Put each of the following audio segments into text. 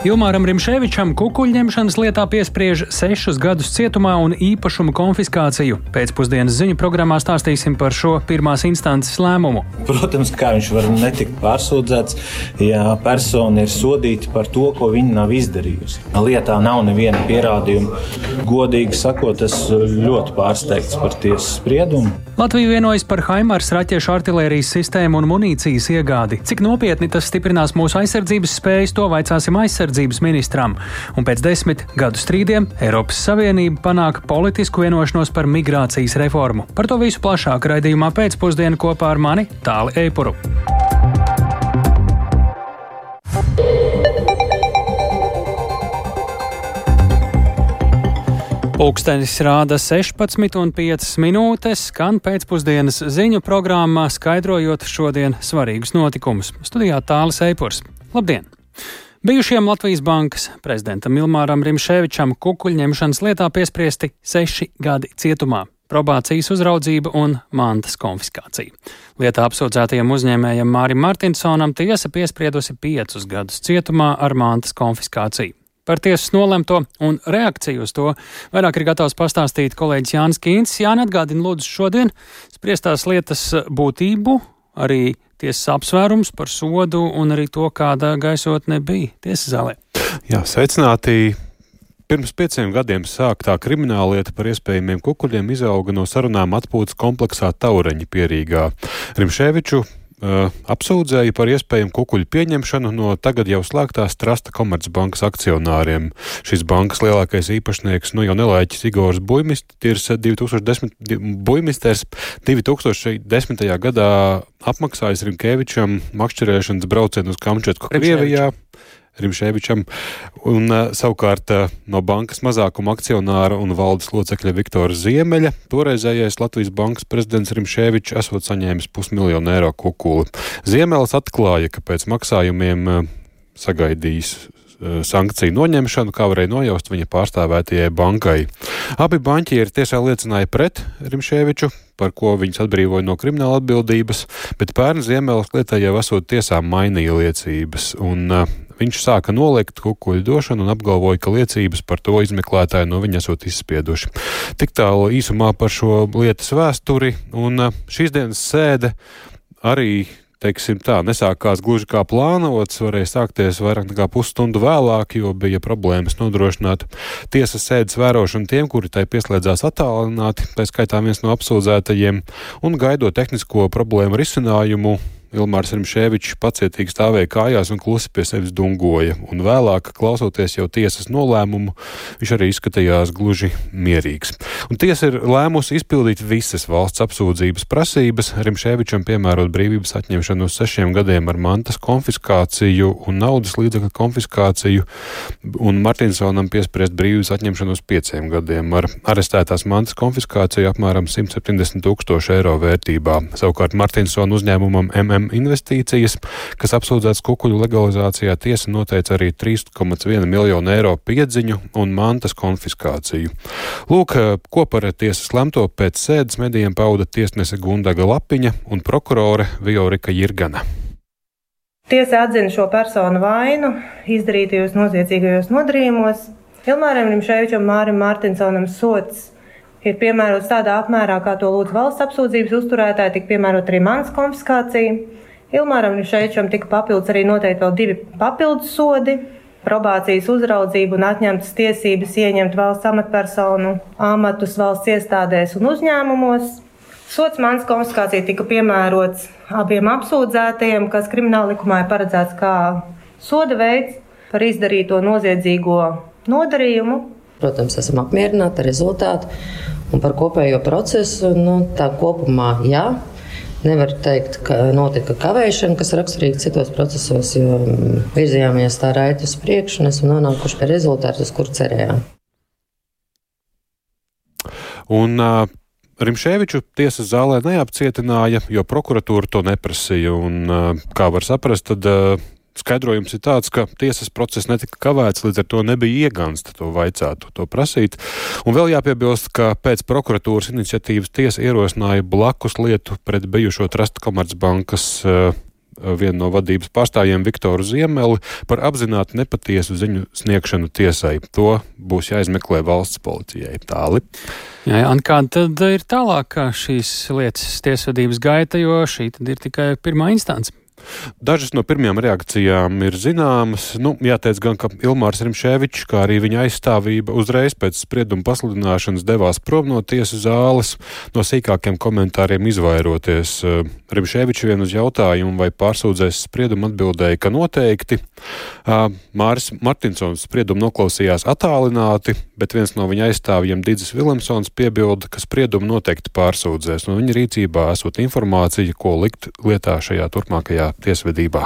Ilmāram Rimšēvičam kukuļņemšanas lietā piespriež sešus gadus cietumā un īpašuma konfiskāciju. Pēcpusdienas ziņu programmā stāstīsim par šo pirmās instances lēmumu. Protams, kā viņš var netikt pārsūdzēts, ja persona ir sodīta par to, ko viņa nav izdarījusi. Lietā nav neviena pierādījuma. Godīgi sakot, es ļoti pārsteigts par tiesas spriedumu. Latvija vienojas par Haimars raķešu artērijas sistēmu un munīcijas iegādi. Cik nopietni tas stiprinās mūsu aizsardzības spējas, to vaicāsim aizsardzības aizsardzības ministram, un pēc desmit gadu strīdiem Eiropas Savienība panāk politisku vienošanos par migrācijas reformu. Par to visu plašāk raidījumā pēcpusdienā kopā ar mani Tāli Eipuru. Pūkstens rāda 16,5 minūtes, skan pēcpusdienas ziņu programmā, skaidrojot šodienas svarīgus notikumus. Studijā Tālis Eipurs. Labdien! Bijušajam Latvijas bankas prezidentam Ilmāram Rimšēvičam kukuļņemšanas lietā piespriesti seši gadi cietumā probācijas uzraudzība un mantas konfiskācija. Lietā apsūdzētajam uzņēmējam Mārim Martinsonam tiesa piespriedusi piecus gadus cietumā ar mantas konfiskāciju. Par tiesas nolemto un reakciju uz to vairāk ir gatavs pastāstīt kolēģis Jānis Kīns. Jāni atgādina lūdzu šodien spriestās lietas būtību, arī tiesas apsvērums par sodu un arī to, kāda gaisotne bija tiesas zālē. Jā, sveicināti! Pirms pieciem gadiem sāktā krimināla lieta par iespējamiem kukuļiem izauga no sarunām atpūtas kompleksā Taureņa pierīgā. Rimšēviču Uh, apsūdzēja par iespējamu kukuļu pieņemšanu no tagad jau slēgtās Trasta Komercbankas akcionāriem. Šīs bankas lielākais īpašnieks, nu jau nelaiķis Igors Buimisters, 2010, Buimisters 2010. gadā apmaksājis Rimkevičam makšķerēšanas braucienu uz Kamčetku Krievijā. Rimšēvičam, un uh, savukārt uh, no bankas mazākuma akcionāra un valdes locekļa Viktora Ziemeļa toreizējais Latvijas bankas prezidents Rimšēvičs esot saņēmis pusmiljonu eiro kukuli. Ziemelis atklāja, ka pēc maksājumiem uh, sagaidījis sankciju noņemšanu, kā varēja nojaust viņa pārstāvētajai bankai. Abi banķieri tiesā liecināja pret Rimšēviču, par ko viņus atbrīvoja no krimināla atbildības, bet pērn Ziemelis lietai jau esot tiesā mainīja liecības. Un, uh, Viņš sāka noliegt kukuļu došanu un apgalvoja, ka liecības par to izmeklētāji no viņa esot izspieduši. Tik tālu īsumā par šo lietas vēsturi, un šīs dienas sēde arī teiksim tā, nesākās gluži kā plānots, varēja sākties vairāk nekā pusstundu vēlāk, jo bija problēmas nodrošināt tiesas sēdes vērošanu tiem, kuri tai pieslēdzās attālināti, tā skaitā viens no apsūdzētajiem, un gaidot tehnisko problēmu risinājumu, Ilmārs Rimšēvičs pacietīgi stāvēja kājās un klusi pie sevis dungoja, un vēlāk, klausoties jau tiesas nolēmumu, viņš arī izskatījās gluži mierīgs. Un tiesa ir lēmusi izpildīt visas valsts apsūdzības prasības, Rimšēvičam piemērot brīvības atņemšanu uz sešiem gadiem ar mantas konfiskāciju un naudas līdzekļu konfiskāciju, un Martinsonam piespriest brīvības atņemšanu uz pieciem gadiem ar arestētās mantas konfiskāciju apmēram 170 tūkstošu eiro vērtībā. Savukārt Martinsona uzņēmumam MM uzņēmuma investīcijas, kas apsūdzēts kukuļu legalizācijā, tiesa noteica arī 3,1 miljonu eiro piedziņu un mantas konfiskāciju. Lūk, ko par tiesas lemto pēc sēdes medijiem pauda tiesnese Gundaga Lapiņa un prokurore Viorika Jirgana. Tiesa atzina šo personu vainu izdarītajos noziedzīgajos nodarījumos. Ilmāram Rimšēvičam, Mārim Mārtinsonam sots ir piemērots tādā apmērā, kā to lūdz valsts apsūdzības uzturētāji, tika piemērot arī manas konfiskācija. Ilmāram Šeičam tika papildus arī noteikti vēl divi papildus sodi probācijas uzraudzību un atņemtas tiesības ieņemt valsts amatpersonu amatus valsts iestādēs un uzņēmumos. Sots manas konfiskācija tika piemērots abiem apsūdzētajiem, kas krimināla likumā ir paredzēts kā soda veids par izdarīto noziedzīgo nodarījumu. Protams, esam apmierināti ar rezultātu un par kopējo procesu. Nu, tā kopumā jā. Nevar teikt, ka notika kavēšana, kas raksturīga citos procesos, jo virzījāmies tā raiti uz priekšu un esam nonākuši pie rezultātu, uz kuru cerējām. Un, uh, Rimšēviču tiesas zālē neapcietināja, jo prokuratūra to neprasīja. Un, uh, kā var saprast, tad uh, Skaidrojums ir tāds, ka tiesas process netika kavēts, līdz ar to nebija iegansta to vaicātu, to prasīt. Un vēl jāpiebilst, ka pēc prokuratūras iniciatīvas tiesa ierosināja blakus lietu pret bijušo Trasta Komercbankas uh, vienu no vadības pārstāvjiem Viktoru Ziemeli par apzināti nepatiesu ziņu sniegšanu tiesai. To būs jāizmeklē valsts policijai. Tāli. Jā, un kāda tad ir tālāk šīs lietas tiesvedības gaita, jo šī ir tikai pirmā instance? Dažas no pirmajām reakcijām ir zināmas. Nu, jāteic gan, ka Ilmārs Rimšēvičs, kā arī viņa aizstāvība uzreiz pēc sprieduma pasludināšanas devās prom no tiesas zāles, no sīkākiem komentāriem izvairoties. Eh, Rimšēvičs vien uz jautājumu, vai pārsūdzēs spriedumu atbildēja, ka noteikti. Māris Martinsons spriedumu noklausījās attālināti, bet viens no viņa aizstāvjiem, Digis Vilemsons, piebilda, ka spriedumu noteikti pārsūdzēs, un viņa rīcībā esot informācija, ko likt lietā šajā turpmākajā tiesvedībā.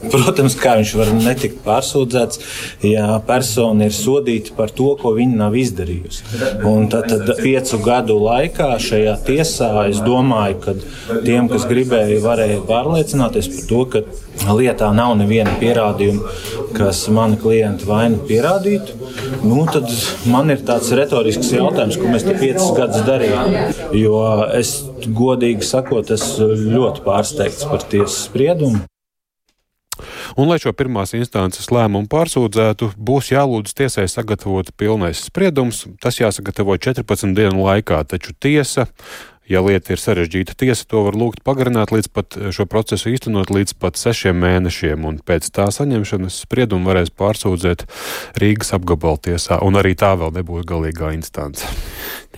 Protams, kā viņš var netikt pārsūdzēts, ja persona ir sodīta par to, ko viņa nav izdarījusi. Un tad, tad piecu gadu laikā šajā tiesā es domāju, ka tiem, kas gribēja, varēja pārliecināties par to, ka lietā nav neviena pierādījuma, kas mani klientu vainu pierādītu. Nu, tad man ir tāds retorisks jautājums, ko mēs te piecus gadus darījām. Jo es godīgi sakot, esmu ļoti pārsteigts par tiesas spriedumu. Un, lai šo pirmās instances lēmumu pārsūdzētu, būs jālūdz tiesai sagatavot pilnais spriedums. Tas jāsagatavo 14 dienu laikā, taču tiesa Ja lieta ir sarežģīta, tiesa to var lūgt pagarināt līdz pat šo procesu īstenot līdz pat sešiem mēnešiem, un pēc tā saņemšanas spriedumu varēs pārsūdzēt Rīgas apgabaltiesā, un arī tā vēl nebūs galīgā instance.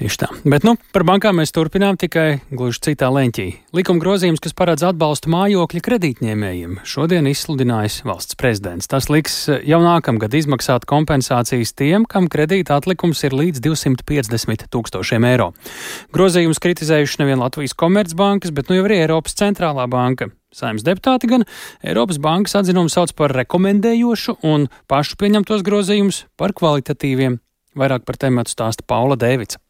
Tieši tā. Bet nu, par bankām mēs turpinām tikai gluži citā leņķī. Likuma grozījums, kas paredz atbalstu mājokļa kredītņēmējiem, šodien izsludinājis valsts prezidents. Tas liks jau nākamgad izmaksāt kompensācijas tiem, kam kredīta atlikums ir līdz 250 tūkstošiem eiro. Grozījums kritizējuši nevien Latvijas Komercbankas, bet nu jau arī Eiropas centrālā banka. Saimnes deputāti gan Eiropas bankas atzinumu sauc par rekomendējošu un pašu pieņemtos grozījumus par kvalitatīviem. Vairāk par tēmatu stāsta Paula Dēvica.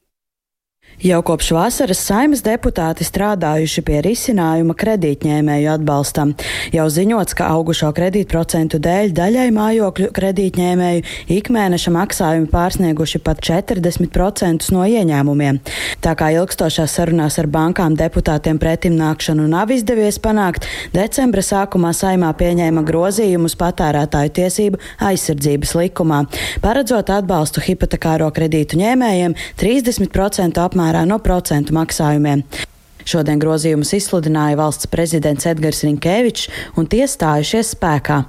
Jau kopš vasaras saimas deputāti strādājuši pie risinājuma kredītņēmēju atbalstam. Jau ziņots, ka augušo kredītprocentu dēļ daļai mājokļu kredītņēmēju ikmēneša maksājumi pārsnieguši pat 40% no ieņēmumiem. Tā kā ilgstošās sarunās ar bankām deputātiem pretim nākšanu nav izdevies panākt, decembra sākumā saimā pieņēma grozījumus patērētāju tiesību aizsardzības likumā, paredzot atbalstu hipotekāro kredītu ņēmējiem 30% apmērā no procentu maksājumiem. Šodien grozījumus izsludināja valsts prezidents Edgars Rinkēvičs un tie stājušies spēkā.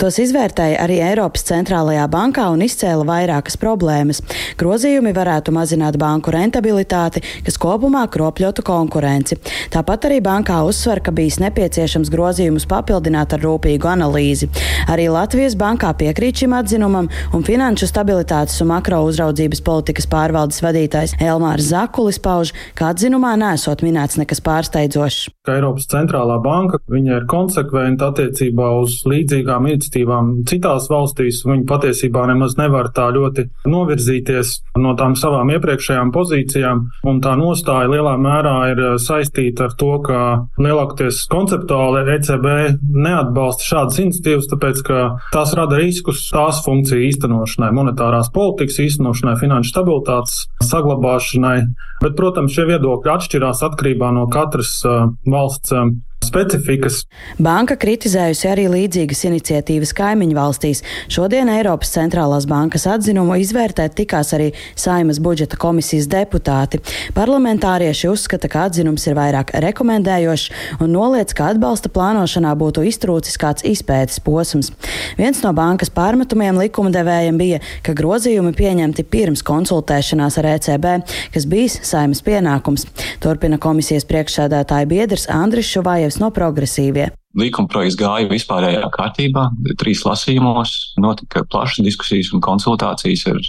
Tos izvērtēja arī Eiropas centrālajā bankā un izcēla vairākas problēmas. Grozījumi varētu mazināt banku rentabilitāti, kas kopumā kropļotu konkurenci. Tāpat arī bankā uzsver, ka bijis nepieciešams grozījumus papildināt ar rūpīgu analīzi. Arī Latvijas bankā piekrīt šim atzinumam, un Finanšu stabilitātes un makro uzraudzības politikas pārvaldes vadītājs Elmārs Zakulis pauž, ka atzinumā nesot minēts nekas pārsteidzošs. Eiropas centrālā banka ir konsekventa attiecībā uz līdzīgu līdzīgām iniciatīvām citās valstīs, viņi patiesībā nemaz nevar tā ļoti novirzīties no tām savām iepriekšējām pozīcijām, un tā nostāja lielā mērā ir eh, saistīta ar to, ka lielākoties konceptuāli ECB neatbalsta šādas iniciatīvas, tāpēc, ka tās rada riskus tās funkciju īstenošanai, monetārās politikas īstenošanai, finanšu stabilitātes saglabāšanai, bet, protams, šie viedokļi atšķirās atkarībā no katras uh, valsts uh, specifikas. Banka kritizējusi arī līdzīgas iniciatīvas kaimiņu valstīs. Šodien Eiropas centrālās bankas atzinumu izvērtēt tikās arī Saimas budžeta komisijas deputāti. Parlamentārieši uzskata, ka atzinums ir vairāk rekomendējošs un noliec, ka atbalsta plānošanā būtu iztrūcis kāds izpētes posms. Viens no bankas pārmetumiem likumdevējiem bija, ka grozījumi pieņemti pirms konsultēšanās ar ECB, kas bijis Saimas pienākums. Turpina komisijas priekšsēdētāja biedrs Andris Šuvājevs kolēģis no progresīvie. Līkuma projekts gāja vispārējā kārtībā, trīs lasījumos, notika plašas diskusijas un konsultācijas ar,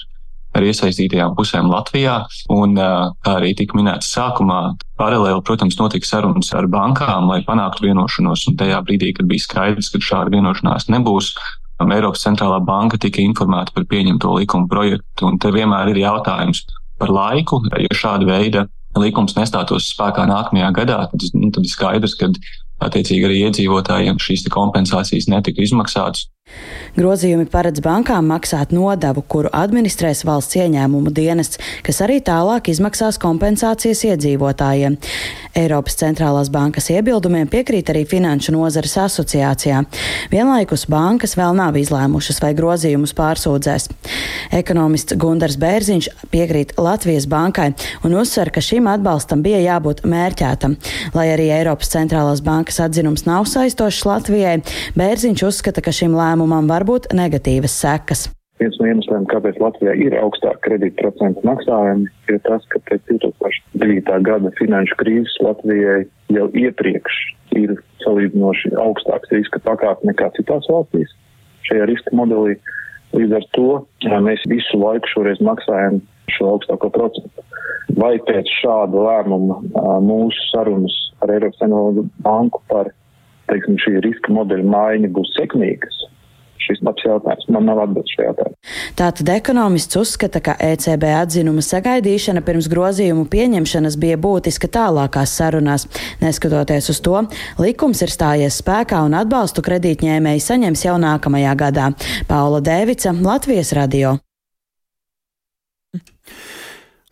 ar iesaistītajām pusēm Latvijā. Un, kā arī tika minēts sākumā, paralēli, protams, notika sarunas ar bankām, lai panāktu vienošanos. Un tajā brīdī, kad bija skaidrs, ka šāda vienošanās nebūs, Eiropas centrālā banka tika informēta par pieņemto likuma projektu. Un te vienmēr ir jautājums par laiku, jo šāda veida likums nestātos spēkā nākamajā gadā, tad, nu, tad ir skaidrs, ka attiecīgi arī iedzīvotājiem šīs kompensācijas netika izmaksātas. Grozījumi paredz bankām maksāt nodevu, kuru administrēs valsts ieņēmumu dienests, kas arī tālāk izmaksās kompensācijas iedzīvotājiem. Eiropas centrālās bankas iebildumiem piekrīt arī Finanšu nozares asociācijā. Vienlaikus bankas vēl nav izlēmušas, vai grozījumus pārsūdzēs. Ekonomists Gundars Bērziņš piekrīt Latvijas bankai un uzsver, ka šim atbalstam bija jābūt mērķētam. Lai arī Eiropas centrālās bankas atzinums nav saistošs Latvijai, Bērziņš uzskata, ka šim lēmumam var būt negatīvas sekas. Viens no iemesliem, kāpēc Latvijā ir augstāka kredītprocentu maksājumi, ir tas, ka pēc 2009. gada finanšu krīzes Latvijai jau iepriekš ir salīdzinoši augstāks riska pakāpe nekā citās valstīs šajā riska modelī. Līdz ar to mēs visu laiku šoreiz maksājam šo augstāko procentu. Vai pēc šāda lēmuma mūsu sarunas ar Eiropas Savienību banku par teiksim, šī riska modeļa maiņa būs sekmīgas? Šis labs jautājums. Man nav atbildes šajā jautājumā. Tātad ekonomists uzskata, ka ECB atzinuma sagaidīšana pirms grozījumu pieņemšanas bija būtiska tālākās sarunās. Neskatoties uz to, likums ir stājies spēkā un atbalstu kredītņēmēji saņems jau nākamajā gadā. Paula Dēvica, Latvijas radio.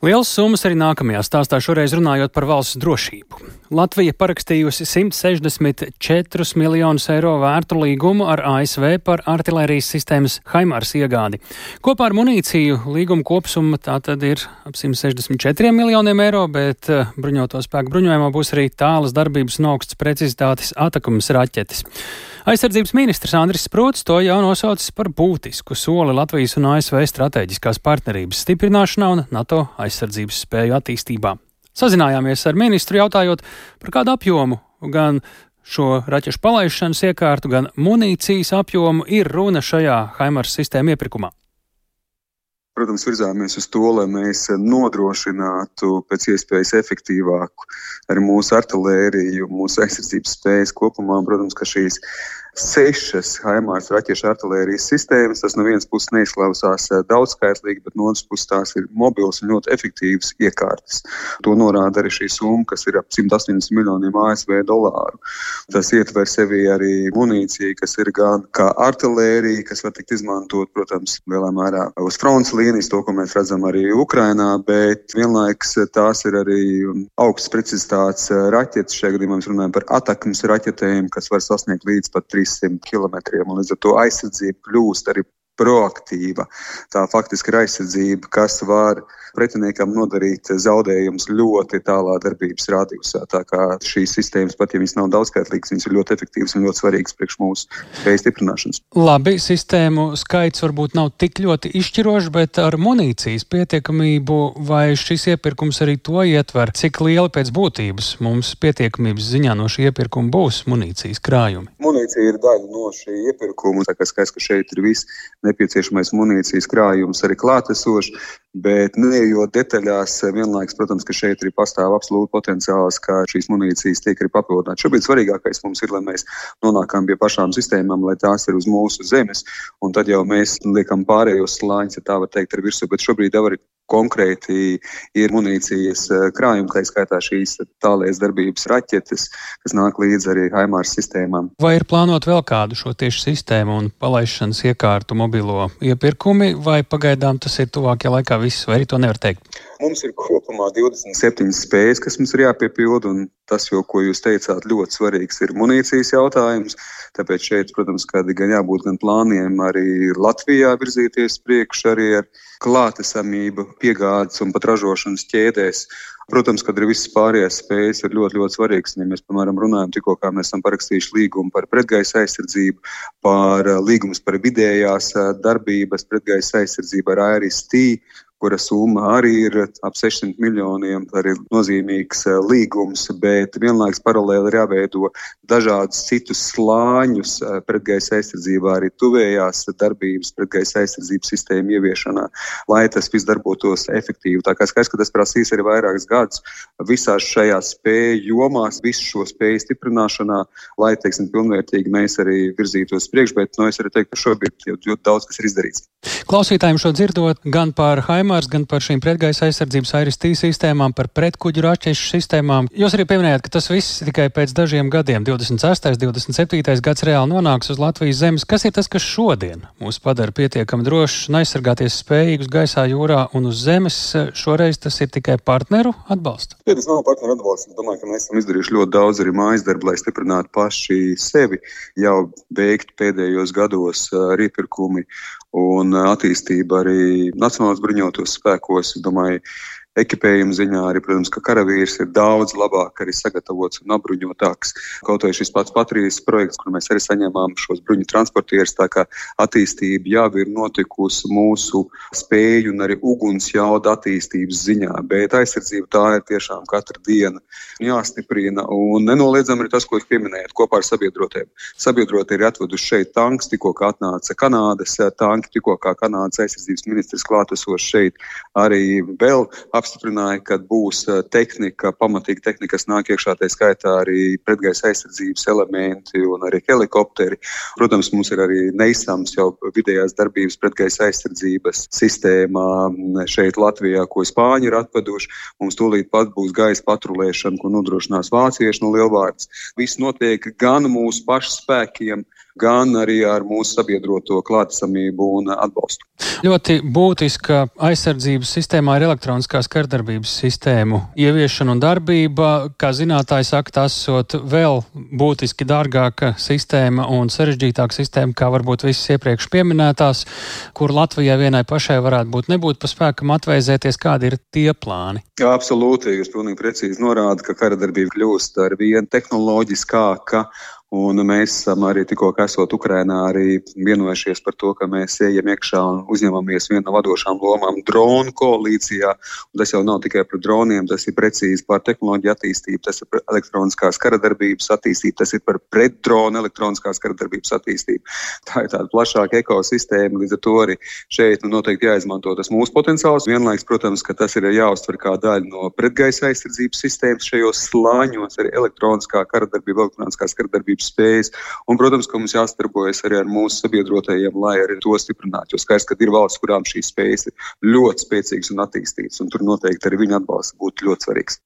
Lielas summas arī nākamajā stāstā, šoreiz runājot par valsts drošību. Latvija parakstījusi 164 miljonus eiro vērtu līgumu ar ASV par artilērijas sistēmas Haimārs iegādi. Kopā ar munīciju līguma kopsumma tātad ir ap 164 miljoniem eiro, bet eh, bruņoto spēku bruņojumā būs arī tālas darbības un augsts precizitātes atakumas raķetes. Aizsardzības ministrs Andris Sprūts to jau nosaucis par būtisku soli Latvijas un ASV strateģiskās partnerības stiprināšanā un NATO aizsardzības spēju attīstībā. Sazinājāmies ar ministru jautājot, par kādu apjomu gan šo raķešu palaišanas iekārtu, gan munīcijas apjomu ir runa šajā Haimars sistēma iepirkumā. Protams, virzāmies uz to, lai mēs nodrošinātu pēc iespējas efektīvāku arī mūsu artēriju, mūsu aizsardzības spējas kopumā. Protams, ka šīs sešas Haimārs raķešu artērijas sistēmas. Tas no vienas puses neizklausās eh, daudzskaitlīgi, bet no otras puses tās ir mobils un ļoti efektīvas iekārtas. To norāda arī šī summa, kas ir ap 180 miljoniem ASV dolāru. Tas ietver sevi arī munīciju, kas ir gan kā artērija, kas var tikt izmantot, protams, lielā mērā uz frontes līnijas, to, ko mēs redzam arī Ukrainā, bet vienlaikus tās ir arī augstas precizitātes raķetes. Šajā gadījumā mēs runājam par atakmes raķetēm, kas var sasniegt līdz pat 3 300 km. Līdz ar to aizsardzība kļūst arī proaktīva. Tā faktiski ir aizsardzība, kas var pretiniekam nodarīt zaudējumus ļoti tālā darbības rādījusā. Tā kā šīs sistēmas, pat ja viņas nav daudzskaitlīgas, viņas ir ļoti efektīvas un ļoti svarīgas priekš mūsu spēju stiprināšanas. Labi, sistēmu skaits varbūt nav tik ļoti izšķirošs, bet ar munīcijas pietiekamību vai šis iepirkums arī to ietver, cik liela pēc būtības mums pietiekamības ziņā no šī iepirkuma būs munīcijas krājumi? Munīcija ir daļa no šī iepirkuma. Tā kā skaidrs, ka šeit ir viss nepieciešamais munīcijas krājums arī klātesošs, bet neejot detaļās, vienlaiks, protams, ka šeit arī pastāv absolūti potenciāls, ka šīs munīcijas tiek arī papildināts. Šobrīd svarīgākais mums ir, lai mēs nonākam pie pašām sistēmām, lai tās ir uz mūsu zemes, un tad jau mēs liekam pārējos slāņus, ja tā var teikt, ar virsmu, bet šobrīd jau arī konkrēti ir munīcijas eh, krājumi, tā skaitā šīs tālēs darbības raķetes, kas nāk līdzi arī Haimārs sistēmām. Vai ir plānot vēl kādu šo tieši sistēmu un palaišanas iekārtu mobilo iepirkumi, vai pagaidām tas ir tuvākajā laikā viss, vai arī to nevar teikt? Mums ir kopumā 27 spējas, kas mums ir jāpiepilda, un tas, jau, ko jūs teicāt, ļoti svarīgs ir munīcijas jautājums. Tāpēc šeit, protams, gan jābūt gan plāniem arī Latvijā virzīties priekš arī ar klātesamību piegādes un pat ražošanas ķēdēs. Protams, kad ir visas pārējās spējas, ir ļoti, ļoti svarīgas. Ja mēs, piemēram, runājam, tikko mēs esam parakstījuši līgumu par pretgaisa aizsardzību, par līgumus par vidējās darbības pretgaisa aizsardzību ar ARST, kura summa arī ir ap 600 miljoniem. Tā ir nozīmīgs eh, līgums, bet vienlaikus paralēli ir jāveido dažādus citus slāņus eh, pretgaisa aizsardzībā, arī tuvējās darbības pretgaisa aizsardzības sistēmu ieviešanā, lai tas viss darbotos efektīvi. Tā kā skaidrs, ka tas prasīs arī vairākus gadus visās šajās spēju jomās, visu šo spēju stiprināšanā, lai, teiksim, pilnvērtīgi mēs arī virzītos priekš, bet, nu, es arī teiktu, ka šobrīd jau ļoti daudz kas ir izdarīts. Klausītājiem šo dzirdot gan par Haimā Haimars, gan par šīm pretgaisa aizsardzības airistī sistēmām, par pretkuģu raķešu sistēmām. Jūs arī pieminējāt, ka tas viss tikai pēc dažiem gadiem, 26. 27. gads reāli nonāks uz Latvijas zemes. Kas ir tas, kas šodien mūs padara pietiekami drošus un aizsargāties spējīgus gaisā, jūrā un uz zemes? Šoreiz tas ir tikai partneru atbalsts. Ja, tas nav partneru atbalsts. Es domāju, ka mēs esam izdarījuši ļoti daudz arī mājas darbu, lai stiprinātu paši sevi, jau veikt pēdējos gados rīpirkumi un attīstība arī Nacionālās bruņotos spēkos. Domāju, ekipējuma ziņā arī, protams, ka karavīrs ir daudz labāk arī sagatavots un apbruņotāks. Kaut arī šis pats Patrijas projekts, kur mēs arī saņēmām šos bruņu transportierus, tā kā attīstība jau ir notikusi mūsu spēju un arī uguns jauda attīstības ziņā, bet aizsardzība tā ir tiešām katra diena jāstiprina un nenoliedzami ir tas, ko jūs pieminējat kopā ar sabiedrotiem. Sabiedrotie ir atveduši šeit tanks, tikko atnāca Kanādas tanki, tikko kā Kanādas aizsardzības ministrs klātesošs šeit arī vēl apstiprināja, ka būs eh, tehnika, pamatīga tehnika, kas nāk iekšā, tā skaitā arī pretgaisa aizsardzības elementi un arī helikopteri. Protams, mums ir arī neizsams jau vidējās darbības pretgaisa aizsardzības sistēmā šeit Latvijā, ko Spāņi ir atveduši. Mums tūlīt pat būs gaisa patrulēšana, ko nodrošinās vācieši no Lielvārdas. Viss notiek gan mūsu pašu spēkiem, gan arī ar mūsu sabiedroto klātesamību un atbalstu. Ļoti būtiska aizsardzības sistēmā ir elektroniskās kardarbības sistēmu ieviešana un darbība. Kā zinātāji saka, tas esot vēl būtiski dārgāka sistēma un sarežģītāka sistēma, kā varbūt visas iepriekš pieminētās, kur Latvijai vienai pašai varētu būt nebūt pa spēkam atvēzēties, kādi ir tie plāni. Jā, absolūti, jūs pilnīgi precīzi norādat, ka karadarbība kļūst ar vien tehnoloģiskāka Un mēs esam arī tikko esot Ukrainā arī vienojušies par to, ka mēs ejam iekšā un uzņemamies vienu no vadošām lomām dronu koalīcijā. Un tas jau nav tikai par droniem, tas ir precīzi par tehnoloģiju attīstību, tas ir par elektroniskās karadarbības attīstību, tas ir par pretdronu elektroniskās karadarbības attīstību. Tā ir tāda plašāka ekosistēma, līdz ar to arī šeit nu, noteikti jāizmanto tas mūsu potenciāls. Vienlaiks, protams, ka tas ir jāuztver kā daļa no pretgaisa aizsardzības sistēmas šajos slāņos, arī elektroniskā karadarbība, elektroniskās karadarbības sadarbības spējas. Un, protams, ka mums jāsadarbojas arī ar mūsu sabiedrotajiem, lai arī to stiprinātu. Jo skaidrs, ka ir valsts, kurām šīs spējas ir ļoti spēcīgas un attīstītas, un tur noteikti arī viņa atbalsts būtu ļoti svarīgs.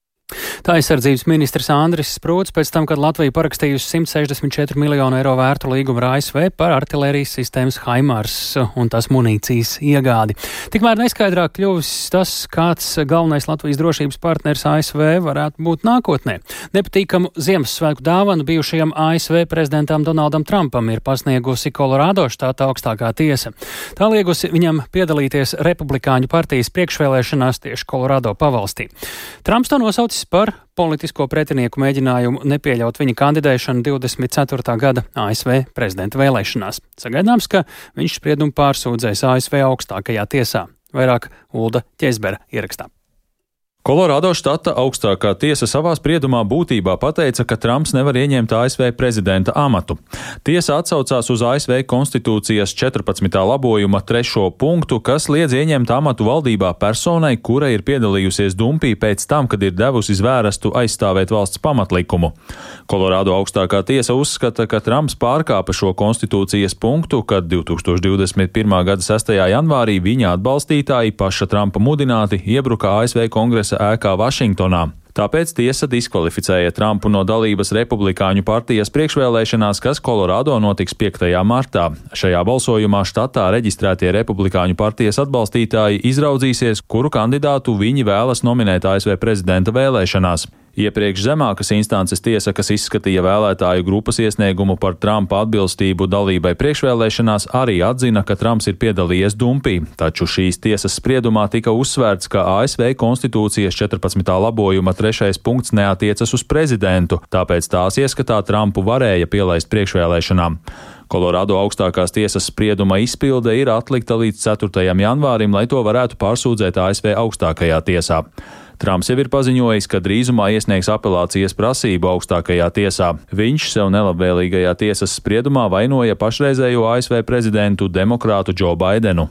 Tā aizsardzības ministrs Andris Sprūts pēc tam, kad Latvija parakstījusi 164 miljonu eiro vērtu līgumu ar ASV par artilērijas sistēmas Haimars un tās munīcijas iegādi. Tikmēr neskaidrāk kļuvis tas, kāds galvenais Latvijas drošības partners ASV varētu būt nākotnē. Nepatīkamu Ziemassvētku dāvanu bijušajam ASV prezidentam Donaldam Trumpam ir pasniegusi Kolorādo štāta augstākā tiesa. Tā liegusi viņam piedalīties Republikāņu partijas priekšvēlēšanās tieši Kolorādo pavalstī. Trumps to nosauc ticis par politisko pretinieku mēģinājumu nepieļaut viņa kandidēšanu 24. gada ASV prezidenta vēlēšanās. Sagaidāms, ka viņš spriedumu pārsūdzēs ASV augstākajā tiesā. Vairāk Ulda Ķezbera ierakstā. Kolorādo štata augstākā tiesa savā spriedumā būtībā pateica, ka Trumps nevar ieņemt ASV prezidenta amatu. Tiesa atsaucās uz ASV konstitūcijas 14. labojuma trešo punktu, kas liedz ieņemt amatu valdībā personai, kura ir piedalījusies dumpī pēc tam, kad ir devusi zvērestu aizstāvēt valsts pamatlikumu. Kolorādo augstākā tiesa uzskata, ka Trumps pārkāpa šo konstitūcijas punktu, kad 2021. gada 6. janvārī viņa atbalstītāji paša Trumpa mudināti iebruka ASV kongresa ēkā Vašingtonā. Tāpēc tiesa diskvalificēja Trumpu no dalības Republikāņu partijas priekšvēlēšanās, kas Kolorādo notiks 5. martā. Šajā balsojumā štatā reģistrētie Republikāņu partijas atbalstītāji izraudzīsies, kuru kandidātu viņi vēlas nominēt ASV prezidenta vēlēšanās. Iepriekš zemākas instances tiesa, kas izskatīja vēlētāju grupas iesniegumu par Trumpa atbilstību dalībai priekšvēlēšanās, arī atzina, ka Trumps ir piedalījies dumpī, taču šīs tiesas spriedumā tika uzsvērts, ka ASV konstitūcijas 14. labojuma trešais punkts neatiecas uz prezidentu, tāpēc tās ieskatā Trumpu varēja pielaist priekšvēlēšanām. Kolorādo augstākās tiesas sprieduma izpilde ir atlikta līdz 4. janvārim, lai to varētu pārsūdzēt ASV augstākajā tiesā. Trumps jau ir paziņojis, ka drīzumā iesniegs apelācijas prasību augstākajā tiesā. Viņš sev nelabvēlīgajā tiesas spriedumā vainoja pašreizējo ASV prezidentu demokrātu Džo Baidenu.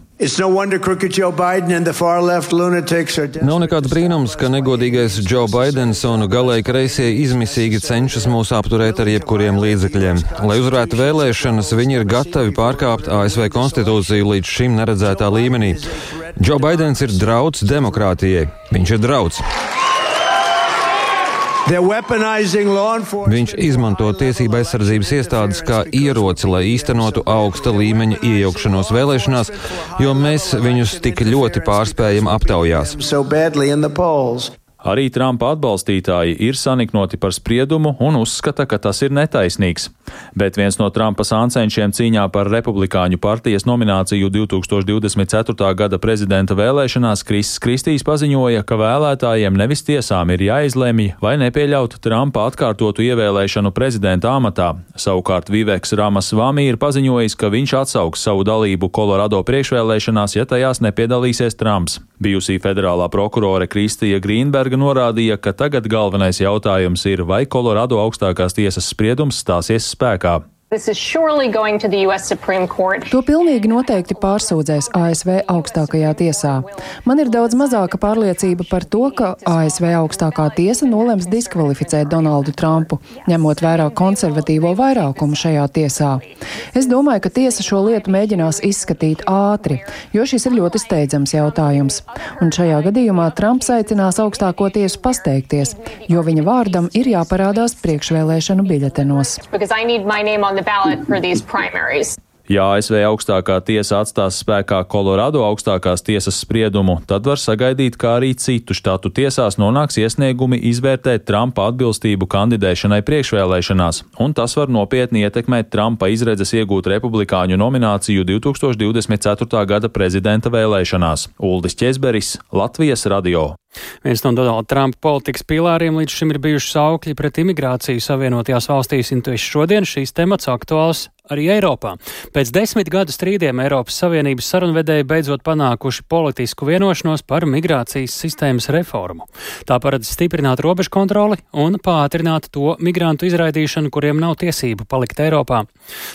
Nav nekāds brīnums, ka negodīgais Džo Baidens un galēji kreisie izmisīgi cenšas mūs apturēt ar jebkuriem līdzekļiem. Lai uzvarētu vēlēšanas, viņi ir gatavi pārkāpt ASV konstitūciju līdz šim neredzētā līmenī. Džo Baidens ir drauds demokrātijai. Viņš ir drauds. Viņš izmanto tiesība aizsardzības iestādes kā ieroci, lai īstenotu augsta līmeņa iejaukšanos vēlēšanās, jo mēs viņus tik ļoti pārspējam aptaujās. Arī Trumpa atbalstītāji ir saniknoti par spriedumu un uzskata, ka tas ir netaisnīgs. Bet viens no Trumpa sāncenšiem cīņā par republikāņu partijas nomināciju 2024. gada prezidenta vēlēšanās Krisis Kristīs paziņoja, ka vēlētājiem nevis tiesām ir jāizlemj vai nepieļaut Trumpa atkārtotu ievēlēšanu prezidenta amatā. Savukārt Viveks Ramas Vami ir paziņojis, ka viņš atsauks savu dalību Kolorado priekšvēlēšanās, ja tajās nepiedalīsies Trumps. Bijusī federālā prokurore Kristija Grīnberga norādīja, ka tagad galvenais jautājums ir, vai Kolorado augstākās tiesas spriedums stāsies spēkā. To pilnīgi noteikti pārsūdzēs ASV augstākajā tiesā. Man ir daudz mazāka pārliecība par to, ka ASV augstākā tiesa nolems diskvalificēt Donaldu Trumpu, ņemot vērā konservatīvo vairākumu šajā tiesā. Es domāju, ka tiesa šo lietu mēģinās izskatīt ātri, jo šis ir ļoti steidzams jautājums. Un šajā gadījumā Trumps aicinās augstāko tiesu pasteikties, jo viņa vārdam ir jāparādās priekšvēlēšanu biļetenos on the ballot for these primaries. Ja ASV augstākā tiesa atstās spēkā Kolorado augstākās tiesas spriedumu, tad var sagaidīt, ka arī citu štatu tiesās nonāks iesniegumi izvērtēt Trumpa atbilstību kandidēšanai priekšvēlēšanās, un tas var nopietni ietekmēt Trumpa izredzes iegūt republikāņu nomināciju 2024. gada prezidenta vēlēšanās. Uldis Česberis, Latvijas radio. Viens no Donalda Trumpa politikas pilāriem līdz šim ir bijuši saukļi pret imigrāciju Savienotajās valstīs, un tieši šodien šīs temats aktuāls arī Eiropā. Pēc desmit gadu strīdiem Eiropas Savienības sarunvedēji beidzot panākuši politisku vienošanos par migrācijas sistēmas reformu. Tā paredz stiprināt robežu kontroli un pātrināt to migrantu izraidīšanu, kuriem nav tiesību palikt Eiropā.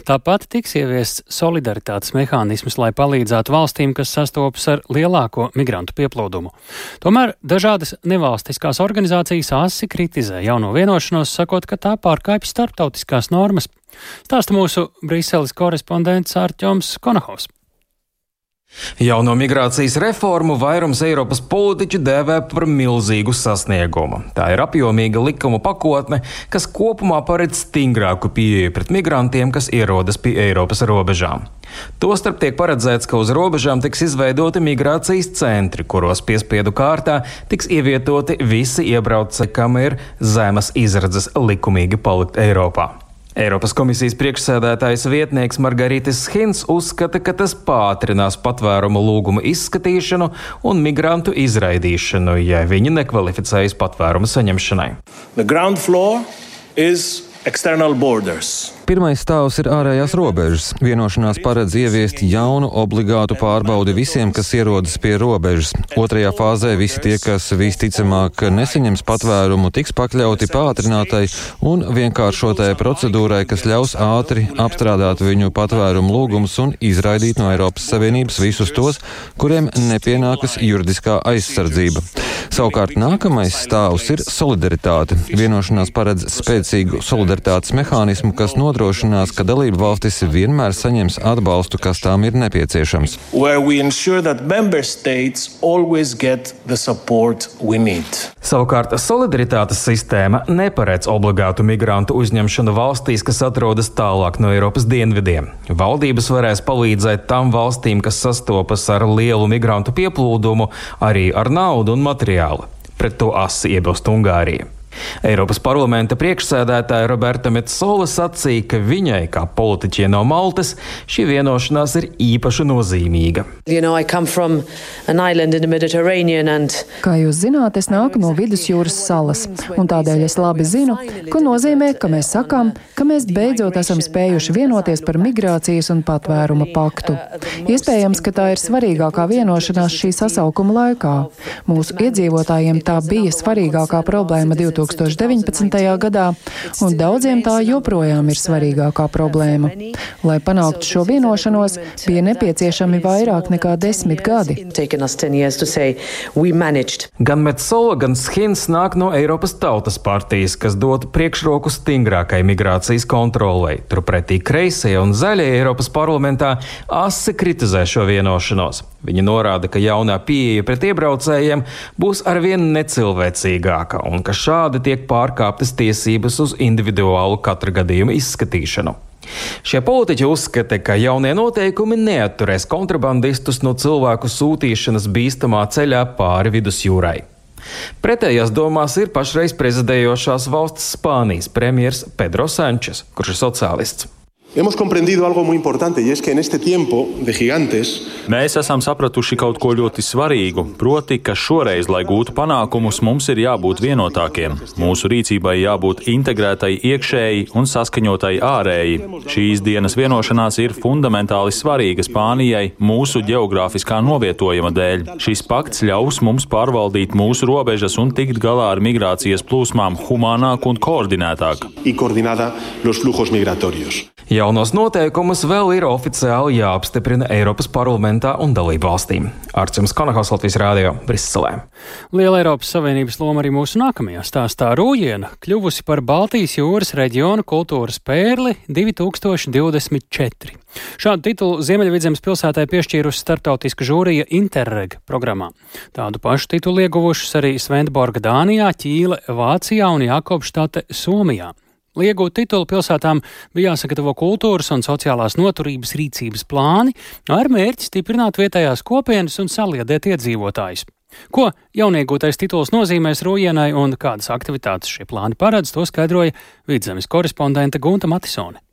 Tāpat tiks ieviests solidaritātes mehānisms, lai palīdzētu valstīm, kas sastopas ar lielāko migrantu pieplūdumu. Tomēr Dažādas nevalstiskās organizācijas asi kritizē jauno vienošanos, sakot, ka tā pārkāpj starptautiskās normas. Stāsta mūsu Briseles korespondents Ārķoms Konahovs. Jauno migrācijas reformu vairums Eiropas politiķu dēvē par milzīgu sasniegumu. Tā ir apjomīga likuma pakotne, kas kopumā paredz stingrāku pieeju pret migrantiem, kas ierodas pie Eiropas robežām. Tostarp tiek paredzēts, ka uz robežām tiks izveidoti migrācijas centri, kuros piespiedu kārtā tiks ievietoti visi iebraucēji, kam ir zemes izredzes likumīgi palikt Eiropā. Eiropas komisijas priekšsēdētājs vietnieks Margaritis Hins uzskata, ka tas pātrinās patvērumu lūgumu izskatīšanu un migrantu izraidīšanu, ja viņi nekvalificējas patvērumu saņemšanai. Pirmais stāvs ir ārējās robežas. Vienošanās paredz ieviest jaunu obligātu pārbaudi visiem, kas ierodas pie robežas. Otrajā fāzē visi tie, kas visticamāk nesaņems patvērumu, tiks pakļauti pātrinātai un vienkāršotai procedūrai, kas ļaus ātri apstrādāt viņu patvērumu lūgumus un izraidīt no Eiropas Savienības visus tos, kuriem nepienākas juridiskā aizsardzība. Savukārt nākamais stāvs ir solidaritāte. Vienošanās paredz spēcīgu solidaritātes mehānismu, kas nodrošinās, ka dalību valstis vienmēr saņems atbalstu, kas tām ir nepieciešams. Savukārt solidaritātes sistēma neparedz obligātu migrantu uzņemšanu valstīs, kas atrodas tālāk no Eiropas dienvidiem. Valdības varēs palīdzēt tam valstīm, kas sastopas ar lielu migrantu pieplūdumu, arī ar naudu un materiālu. Pret to asi iebilst Ungārija. Eiropas parlamenta priekšsēdētāja Roberta Metsola sacīja, ka viņai, kā politiķie no Maltas, šī vienošanās ir īpaši nozīmīga. You know, and... Kā jūs zināt, es nāku no vidusjūras salas, un tādēļ es labi zinu, ko nozīmē, ka mēs sakām, ka mēs beidzot esam spējuši vienoties par migrācijas un patvēruma paktu. Iespējams, ka tā ir svarīgākā vienošanās šī sasaukuma laikā. Mūsu iedzīvotājiem tā bija svarīgākā problēma 2000. 2019. gadā, un daudziem tā joprojām ir svarīgākā problēma. Lai panāktu šo vienošanos, bija nepieciešami vairāk nekā desmit gadi. Gan Metsola, gan Schins nāk no Eiropas Tautas partijas, kas dotu priekšroku stingrākai migrācijas kontrolei. Turpretī kreisie un zaļie Eiropas parlamentā asi kritizē šo vienošanos. Viņi norāda, ka jaunā pieeja pret iebraucējiem būs arvien necilvēcīgāka un ka šādi tiek pārkāptas tiesības uz individuālu katra gadījuma izskatīšanu. Šie politiķi uzskata, ka jaunie noteikumi neatturēs kontrabandistus no cilvēku sūtīšanas bīstamā ceļā pāri vidusjūrai. Pretējās domās ir pašreiz prezidējošās valsts Spānijas premjers Pedro Sančes, kurš ir sociālists. Hemos comprendido algo muy importante y es que en este tiempo de gigantes Mēs esam sapratuši kaut ko ļoti svarīgu, proti, ka šoreiz, lai gūtu panākumus, mums ir jābūt vienotākiem. Mūsu rīcībai jābūt integrētai iekšēji un saskaņotai ārēji. Šīs dienas vienošanās ir fundamentāli svarīga Spānijai mūsu geogrāfiskā novietojuma dēļ. Šis pakts ļaus mums pārvaldīt mūsu robežas un tikt galā ar migrācijas plūsmām humānāk un koordinētāk. y Jaunos noteikumus vēl ir oficiāli jāapstiprina Eiropas parlamentā un dalību valstīm. Arcums Konahaus Latvijas Rādio Briselē. Liela Eiropas Savienības loma arī mūsu nākamajā stāstā Rūjiena kļuvusi par Baltijas jūras reģionu kultūras pērli 2024. Šādu titulu Ziemeļvidzemes pilsētai piešķīrusi starptautiska žūrija Interreg programmā. Tādu pašu titulu ieguvušas arī Svendborga Dānijā, Ķīle Vācijā un Jākopštate Somijā. Lai iegūtu titulu, pilsētām bija jāsagatavo kultūras un sociālās noturības rīcības plāni ar mērķi stiprināt vietējās kopienas un saliedēt iedzīvotājus. Ko jauniegūtais tituls nozīmēs Rūjienai un kādas aktivitātes šie plāni paredz, to skaidroja vidzemes korespondente Gunta Matisone.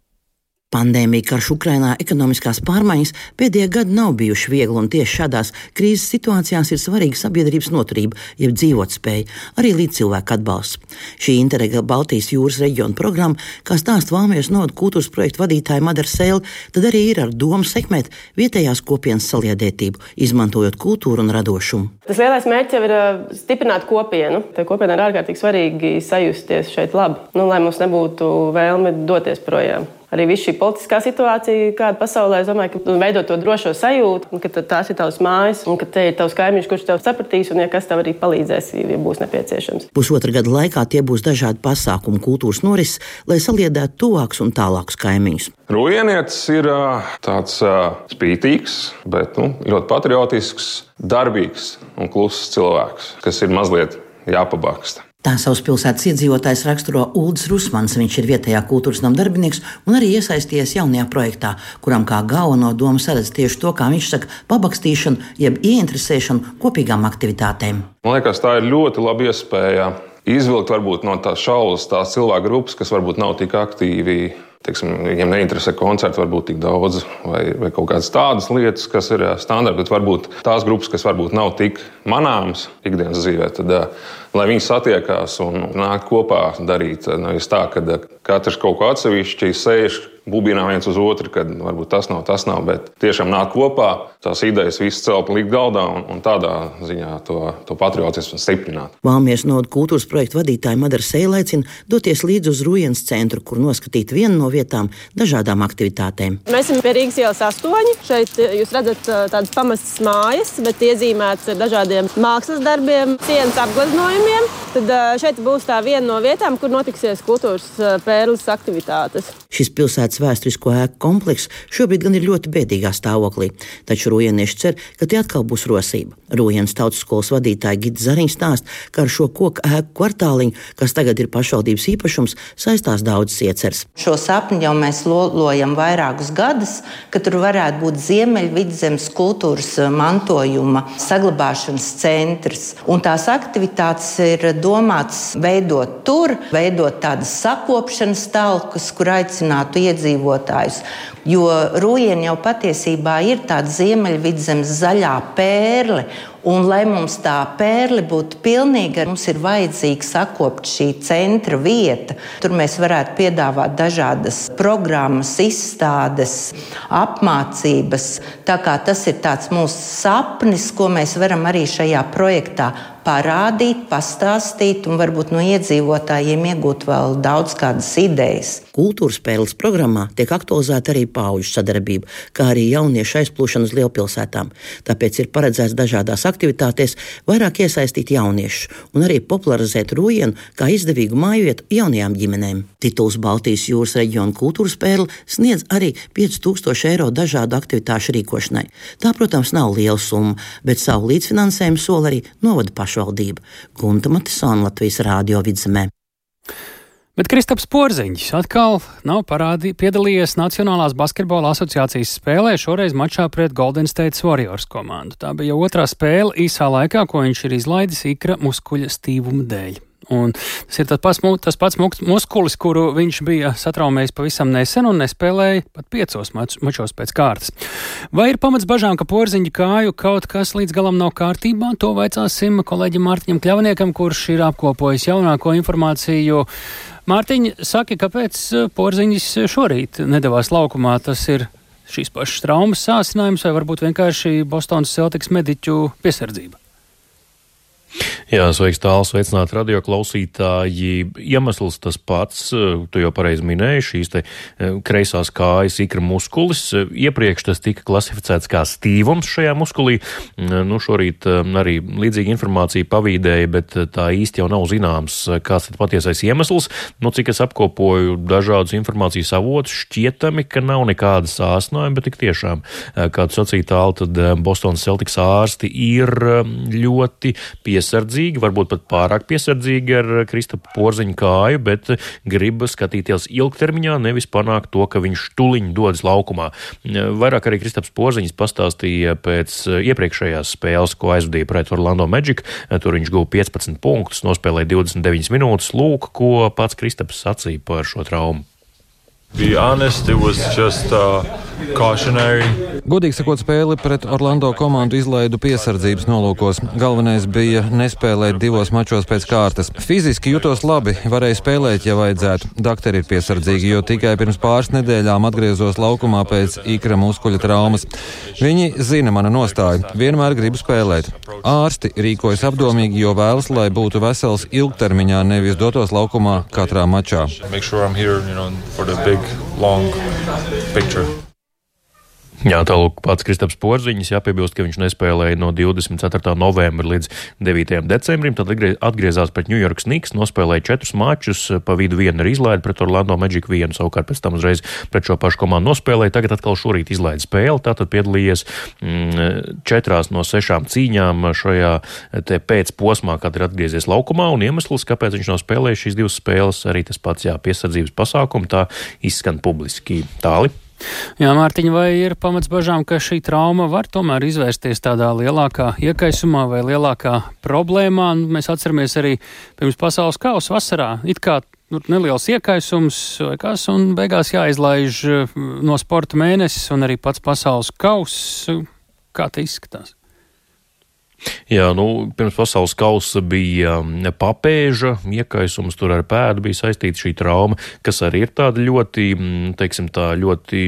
Pandēmija, karš Ukrainā, ekonomiskās pārmaiņas pēdējie gadi nav bijuši viegli, un tieši šādās krīzes situācijās ir svarīga sabiedrības noturība, jeb dzīvotspēja, arī līdzcilvēku atbalsts. Šī Interrega Baltijas jūras reģiona programma, kā stāsta Valmieras nodu kultūras projektu vadītāja Madara Sēle, tad arī ir ar domu sekmēt vietējās kopienas saliedētību, izmantojot kultūru un radošumu. Tas lielais mērķis jau ir stiprināt kopienu. Tā kopiena ir ārkārtīgi svarīgi sajusties šeit labi, nu, lai mums nebūtu vēlme doties projām arī viss šī politiskā situācija, kāda pasaulē, es domāju, ka veido to drošo sajūtu, ka tās ir tavas mājas, un ka te ir tavs kaimiņš, kurš tev sapratīs, un ja kas tev arī palīdzēs, ja būs nepieciešams. Pusotra gada laikā tie būs dažādi pasākumi, kultūras norises, lai saliedētu tuvākus un tālākus kaimiņus. Rujienietis ir tāds spītīgs, bet nu, ļoti patriotisks, darbīgs un kluss cilvēks, kas ir mazliet jāpabaksta. Tā savas pilsētas iedzīvotājs raksturo Ulris Rusmans. Viņš ir vietējā kultūras nama darbinieks un arī iesaistījies jaunajā projektā, kuram kā galveno domu saredz tieši to, kā viņš saka, pabakstīšanu, jeb ieinteresēšanu kopīgām aktivitātēm. Man liekas, tā ir ļoti laba iespēja izvilkt varbūt, no tās šaulas tās cilvēku grupas, kas varbūt nav tik aktīvi teiksim, viņiem neinteresē koncerti, varbūt tik daudz, vai, vai kaut kādas tādas lietas, kas ir standarta, bet varbūt tās grupas, kas varbūt nav tik manāmas ikdienas dzīvē, tad lai viņi satiekās un nāk kopā darīt. Nevis tā, ka katrs kaut ko atsevišķi sēž, bubinā viens uz otru, kad varbūt tas nav, tas nav, bet tiešām nāk kopā, tās idejas visas celt un likt galdā un, un tādā ziņā to, to patriotismu stiprināt. Valmies nodu kultūras projektu vadītāja Madara Sēla aicina doties līdz uz Rujens centru, kur noskatīt vienu no vietām dažādām aktivitātēm. Mēs esam pie Rīgas ielas astoņi. Šeit jūs redzat tādas pamestas mājas, bet iezīmētas ar dažādiem mākslas darbiem, sienas apgleznojumiem. Tad šeit būs tā viena no vietām, kur notiksies kultūras pērles aktivitātes. Šis pilsētas vēsturisko ēku komplekss šobrīd gan ir ļoti bēdīgā stāvoklī, taču rojienieši cer, ka tie atkal būs rosība. Rojienas tautas skolas vadītāja Gita Zariņš stāsta, ka ar šo koku ēku kvartāliņu, kas tagad ir pašvaldības īpašums, saistās daudzas ieceres. Šo sapni jau mēs lolojam vairākus gadus, ka tur varētu būt Ziemeļvidzemes kultūras mantojuma saglabāšanas centrs. Un tās aktivitātes ir domāts veidot tur, veidot tādas sakopšanas talkas, kur aicinātu iedzīvotājus Jo rūjiena jau patiesībā ir tāda ziemeļvidzemes zaļā pērle. Un, lai mums tā pērle būtu pilnīga, mums ir vajadzīga sakopt šī centra vieta. Tur mēs varētu piedāvāt dažādas programmas, izstādes, apmācības. Tā kā tas ir mūsu sapnis, ko mēs varam arī šajā projektā parādīt, pastāstīt un varbūt no iedzīvotājiem iegūt vēl daudz kādas idejas. Kultūras spēles programmā tiek aktualizēta arī pauģu sadarbība, kā arī jauniešu aizplūšana uz lielpilsētām. Tāpēc ir paredzēts dažādās aktivitātēs vairāk iesaistīt jauniešus un arī popularizēt rojienu kā izdevīgu māju vietu jaunajām ģimenēm. Tituls Baltijas jūras reģiona kultūras spēle sniedz arī 5000 eiro dažādu aktivitāšu rīkošanai. Tā, protams, nav liela summa, bet savu līdzfinansējumu sola arī novada pašu pašvaldība. Gunta Matisona Latvijas Rādio vidzemē. Bet Kristaps Porziņš atkal nav parādi, piedalījies Nacionālās basketbola asociācijas spēlē, šoreiz mačā pret Golden State Warriors komandu. Tā bija otrā spēle īsā laikā, ko viņš ir izlaidis ikra muskuļa stīvuma dēļ. Un tas ir pats, tas pats muskulis, kuru viņš bija satraumējis pavisam nesen un nespēlēja pat piecos mačos pēc kārtas. Vai ir pamats bažām, ka porziņa kāju kaut kas līdz galam nav kārtībā? To vaicāsim kolēģim Mārtiņam Kļavniekam, kurš ir apkopojis jaunāko informāciju. Mārtiņ, saki, kāpēc porziņš šorīt nedavās laukumā? Tas ir šīs pašas traumas sācinājums vai varbūt vienkārši Bostonas Celtics mediķu piesardzība? Jā, sveiks, tāls, sveicināt radio klausītāji. Iemesls tas pats, tu jau pareizi minēji, šīs te e, kreisās kājas ikra muskulis. Iepriekš tas tika klasificēts kā stīvums šajā muskulī. Nu, šorīt e, arī līdzīga informācija pavīdēja, bet tā īsti jau nav zināms, kāds ir patiesais iemesls. Nu, cik es apkopoju dažādus informācijas avotus, šķietami, ka nav nekāda sāsnājuma, bet tik tiešām, e, kā tu sacīji tālu, tad Bostonas Celtics ārsti ir ļoti piesardzīgi piesardzīgi, varbūt pat pārāk piesardzīgi ar Kristapa porziņu kāju, bet grib skatīties ilgtermiņā, nevis panākt to, ka viņš tuliņ dodas laukumā. Vairāk arī Kristaps Porziņš pastāstīja pēc iepriekšējās spēles, ko aizvadīja pret Orlando Magic. Tur viņš guva 15 punktus, nospēlēja 29 minūtes. Lūk, ko pats Kristaps sacīja par šo traumu. Honest, just, uh, Godīgi sakot, spēli pret Orlando komandu izlaidu piesardzības nolūkos. Galvenais bija nespēlēt divos mačos pēc kārtas. Fiziski jutos labi, varēja spēlēt, ja vajadzētu. Dakteri ir piesardzīgi, jo tikai pirms pāris nedēļām atgriezos laukumā pēc ikra muskuļa traumas. Viņi zina mana nostāju, vienmēr gribu spēlēt. Ārsti rīkojas apdomīgi, jo vēlas, lai būtu vesels ilgtermiņā, nevis dotos laukumā katrā mačā. Sure here, you know, big, long picture. Jā, tālāk pats Kristaps Porziņš jāpiebilst, ka viņš nespēlēja no 24. novembra līdz 9. decembrim, tad atgriezās pret New York Snigs, nospēlēja četrus mačus, pa vidu vienu ir izlaida pret Orlando Magic vienu, savukārt pēc tam uzreiz pret šo pašu komandu nospēlēja, tagad atkal šorīt izlaida spēli, tātad piedalījies mm, četrās no sešām cīņām šajā te pēc posmā, kad ir atgriezies laukumā, un iemesls, kāpēc viņš nav spēlējis šīs divas spēles, arī tas pats, jā, piesardzības pasākumi, tā izskan publiski tāli. Jā, Mārtiņa, vai ir pamats bažām, ka šī trauma var tomēr izvērsties tādā lielākā iekaisumā vai lielākā problēmā? Nu, mēs atceramies arī pirms pasaules kausa vasarā. It kā nu, neliels iekaisums vai kas, un beigās jāizlaiž eh, no sporta mēnesis un arī pats pasaules kauss. Kā tas izskatās? Jā, nu, pirms pasaules kausa bija um, papēža iekaisums, tur ar pēdu bija saistīta šī trauma, kas arī ir tāda ļoti, mm, teiksim, tā ļoti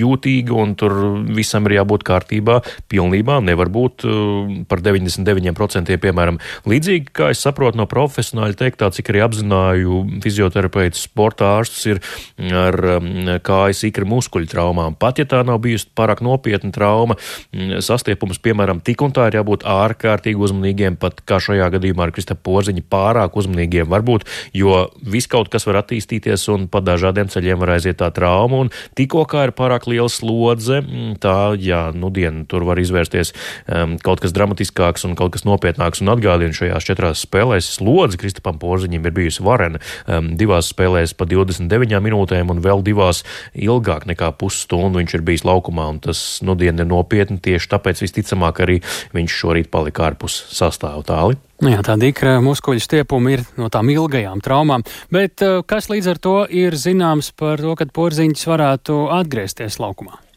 jūtīga, un tur visam ir jābūt kārtībā pilnībā. Nevar būt um, par 99% piemēram līdzīgi, kā es saprotu no profesionāļa teiktā, cik arī apzināju fizioterapeits, sporta ārstus ir ar um, kājas ikra muskuļu traumām. Pat ja tā nav bijusi pārāk nopietna trauma, mm, sastiepums, piemēram, tik un tā ir jābūt ārkārtīgi uzmanīgiem, pat kā šajā gadījumā ar Krista Porziņu, pārāk uzmanīgiem varbūt, jo viss kaut kas var attīstīties un pa dažādiem ceļiem var aiziet tā trauma, un tikko kā ir pārāk liela slodze, mm, tā, jā, nu diena tur var izvērsties um, kaut kas dramatiskāks un kaut kas nopietnāks, un atgādinu šajās četrās spēlēs slodze Kristapam Porziņam ir bijusi varena um, divās spēlēs pa 29 minūtēm un vēl divās ilgāk nekā pusstundu viņš ir bijis laukumā, un tas, nu, diena ir nopietni, tieši tāpēc visticamāk arī viņš šorīt šorīt palika ārpus sastāvu tāli. Nu jā, tāda ikra muskuļu stiepuma ir no tām ilgajām traumām, bet kas līdz ar to ir zināms par to, kad porziņš varētu atgriezties laukumā?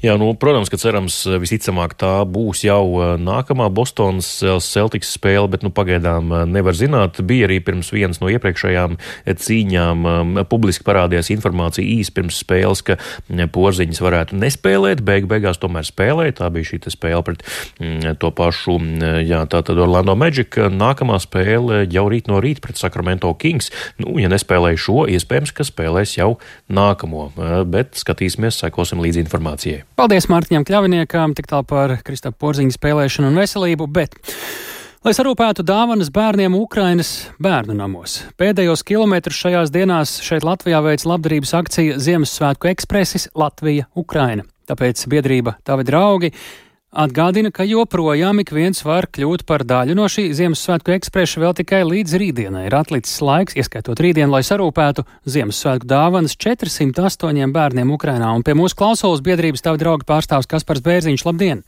Jā, nu, protams, ka cerams, eh, visticamāk tā būs jau eh, nākamā Bostonas eh, Celtics spēle, bet nu, pagaidām nevar zināt. Bija arī pirms vienas no iepriekšējām cīņām publiski parādījās informācija īsi pirms spēles, ka porziņas varētu nespēlēt, beig beigās tomēr spēlēja. Tā bija šī spēle pret mm, to pašu, jā, tātad Orlando Magic. Nākamā spēle jau rīt no rīta pret Sacramento Kings. Nu, ja nespēlēja šo, iespējams, ka spēlēs jau nākamo, bet skatīsimies, sekosim līdzi informācijai informācijai. Paldies Mārtiņam Kļaviniekam, tik tālu par Kristapa Porziņa spēlēšanu un veselību, bet. Lai sarūpētu dāvanas bērniem Ukrainas bērnu namos. Pēdējos kilometrus šajās dienās šeit Latvijā veids labdarības akcija Ziemassvētku ekspresis Latvija-Ukraina. Tāpēc biedrība Tavi draugi Atgādina, ka joprojām ik viens var kļūt par daļu no šī Ziemassvētku ekspresa vēl tikai līdz rītdienai. Ir atlicis laiks, ieskaitot rītdienu, lai sarūpētu Ziemassvētku dāvanas 408 bērniem Ukrainā. Un pie mūsu klausulas biedrības tavu draugu pārstāvs Kaspars Bērziņš. Labdien!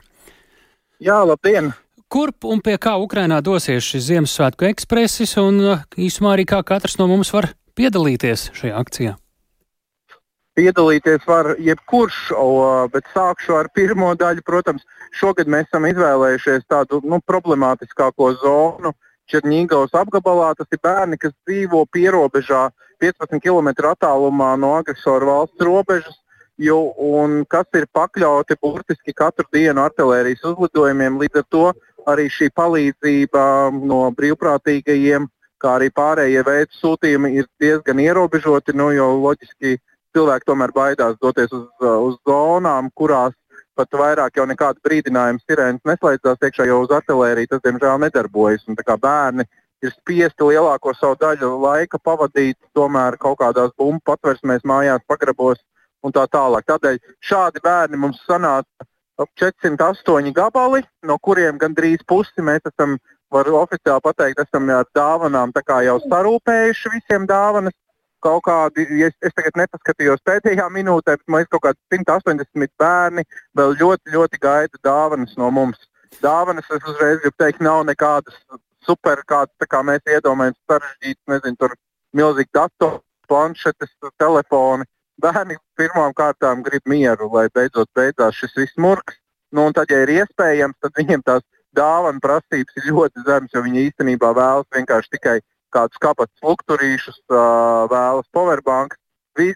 Jā, labdien! Kurp un pie kā Ukrainā dosies šis Ziemassvētku ekspresis un īsumā arī kā katrs no mums var piedalīties šajā akcijā? Piedalīties var jebkurš, bet sākšu ar pirmo daļu. Protams, šogad mēs esam izvēlējušies tādu nu, problemātiskāko zonu. Černīgavas apgabalā tas ir bērni, kas dzīvo pierobežā 15 km attālumā no agresora valsts robežas, jo, un kas ir pakļauti burtiski katru dienu artērijas uzlidojumiem. Līdz ar to arī šī palīdzība no brīvprātīgajiem, kā arī pārējie veidu sūtījumi ir diezgan ierobežoti, nu, jo loģiski cilvēki tomēr baidās doties uz, uz zonām, kurās pat vairāk jau nekāda brīdinājuma sirēnas neslēdzās iekšā, jo uz artēriju tas diemžēl nedarbojas. Un, bērni ir spiesti lielāko savu daļu laika pavadīt tomēr kaut kādās bumbu patversmēs, mājās, pagrabos un tā tālāk. Tādēļ šādi bērni mums sanāca ap 408 gabali, no kuriem gandrīz pusi mēs esam, var oficiāli pateikt, esam ar dāvanām jau sarūpējuši visiem dāvanas kaut kādi, ja es, es tagad nepaskatījos pēdējā minūtē, bet man ir kaut kādi 180 bērni, vēl ļoti, ļoti gaida dāvanas no mums. Dāvanas, es uzreiz gribu teikt, nav nekādas super, kādas kā mēs iedomājamies, sarežģītas, nezinu, tur milzīgi datori, planšetes, telefoni. Bērni pirmām kārtām grib mieru, lai beidzot beidzās šis viss murgs. Nu, un tad, ja ir iespējams, tad viņiem tās dāvana prasības ir ļoti zemas, jo viņi īstenībā vēlas vienkārši tikai kādus kabatas lukturīšus, vēlas powerbanks.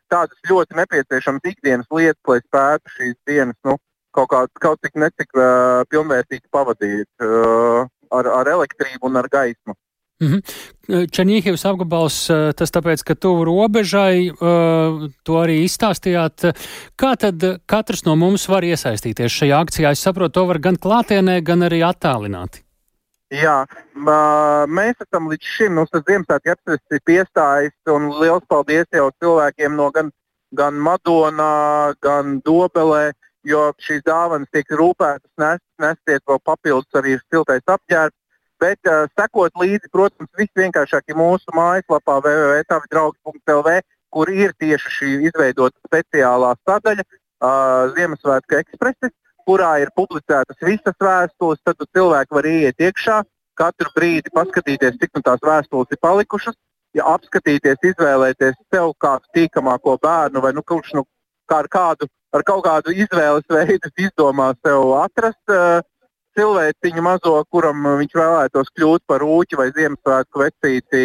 Tādas ļoti nepieciešamas ikdienas lietas, lai spētu šīs dienas nu, kaut, kā, kaut cik necik uh, pilnvērtīgi pavadīt uh, ar, ar elektrību un ar gaismu. Mm -hmm. Černīhivas apgabals, tas tāpēc, ka tuvu robežai, uh, to arī izstāstījāt. Kā tad katrs no mums var iesaistīties šajā akcijā? Es saprotu, to var gan klātienē, gan arī attālināti. Jā, mēs esam līdz šim, mums tas Ziemassvētku apspriests ir piestājis, un liels paldies jau cilvēkiem no gan, gan Madonā, gan Dobelē, jo šīs dāvanas tiek rūpētas, nes, nestiet vēl papildus arī siltais apģērbs. Bet uh, sekot līdzi, protams, visvienkāršāk ir mūsu mājaslapā www.tavidraugs.lv, kur ir tieši šī izveidota speciālā sadaļa uh, Ziemassvētku ekspreses kurā ir publicētas visas vēstules, tad cilvēki var ieiet iekšā, katru brīdi paskatīties, cik nu tās vēstules ir palikušas, ja apskatīties, izvēlēties sev kādu tīkamāko bērnu vai nu, kurš nu, kā ar, kādu, ar kaut kādu izvēles veidu izdomā sev atrast uh, cilvēciņu mazo, kuram viņš vēlētos kļūt par ūķi vai Ziemassvētku vecīti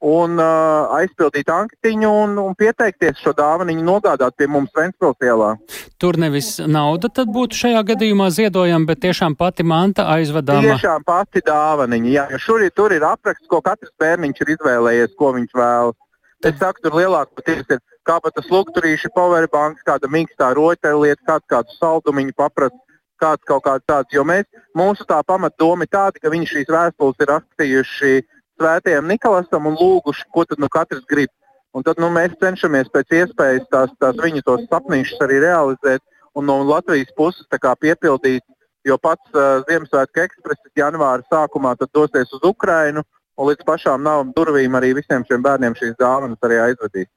un uh, aizpildīt anketiņu un, un pieteikties šo dāvanu nogādāt pie mums Ventspils ielā. Tur nevis nauda tad būtu šajā gadījumā ziedojama, bet tiešām pati manta aizvedama. Tiešām pati dāvaniņa, jā, jo šur, tur ir apraksts, ko katrs bērniņš ir izvēlējies, ko viņš vēlas. Es saku, tur lielākoties ir kāpēc lukturīši, powerbanks, kāda mīkstā rotaļlieta, kāds kādu saldumiņu paprast, kāds kaut kāds tāds. Jo mēs, mūsu tā pamatdoma ir tāda, ka viņi šīs vēstules ir rakstījuši svētajam Nikolasam un lūguši, ko tad nu katrs grib. Un tad nu, mēs cenšamies pēc iespējas tās, tās viņu tos sapnīšus arī realizēt un no Latvijas puses piepildīt. Jo pats uh, Ziemassvētku ekspresis janvāra sākumā dosies uz Ukrajinu un līdz pašām nav durvīm arī visiem šiem bērniem šīs dāvanas arī aizvedīs.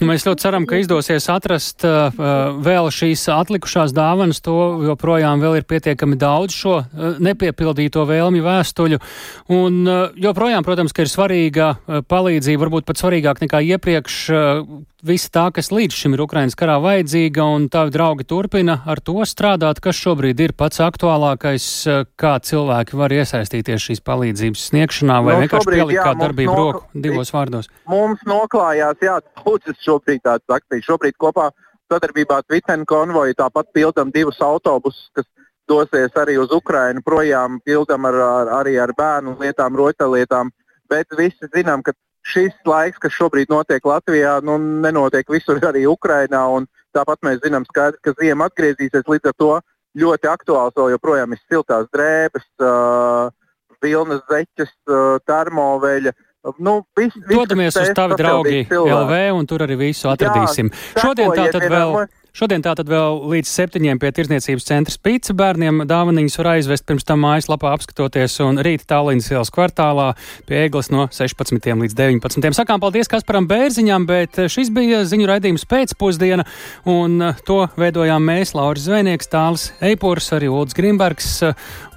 Nu, mēs ļoti ceram, ka izdosies atrast uh, vēl šīs atlikušās dāvanas. To joprojām vēl ir pietiekami daudz šo uh, nepiepildīto vēlmju vēstuļu. Un uh, joprojām, protams, ir svarīga uh, palīdzība, varbūt pat svarīgāk nekā iepriekš. Uh, visa tā, kas līdz šim ir Ukrainas karā vajadzīga, un tavi draugi turpina ar to strādāt, kas šobrīd ir pats aktuālākais, uh, kā cilvēki var iesaistīties šīs palīdzības sniegšanā, vai no, vienkārši pielikt kādu darbību nok... roku divos vārdos. Mums noklājās, jā, daudzas šobrīd tāds aktīvs. Šobrīd kopā sadarbībā ar Tvitenu konvoju tāpat pildam divus autobusus, kas dosies arī uz Ukrajinu projām, pildam ar, ar, arī ar bērnu lietām, rotaļlietām. Bet visi zinām, ka šis laiks, kas šobrīd notiek Latvijā, nu, nenotiek visur arī Ukrajinā. Tāpat mēs zinām, skaidri, ka ziema atgriezīsies līdz ar to ļoti aktuāls vēl joprojām ir siltās drēbes, uh, vilnas zeķes, uh, termoveļa. Uh, Nu, vis, Dodamies uz tavi draugi LV un tur arī visu atradīsim. Jā, šodien tātad vēl. Šodien tātad vēl līdz septiņiem pie Tirzniecības centra Spīca bērniem dāvaniņas var aizvest pirms tam mājaslapā apskatoties un rīt Tallinas ielas kvartālā pie Eglas no 16. līdz 19. Sakām paldies Kasparam Bērziņam, bet šis bija ziņu raidījums pēcpusdiena un to veidojām mēs, Lauris Zvēnieks, Tāls Eipurs, arī Ulds Grimbergs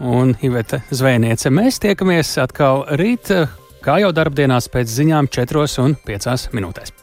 un Iveta Zvēniece. Mēs tiekamies atkal rīt kā jau darbdienās pēc ziņām 4 un 5 minūtēs.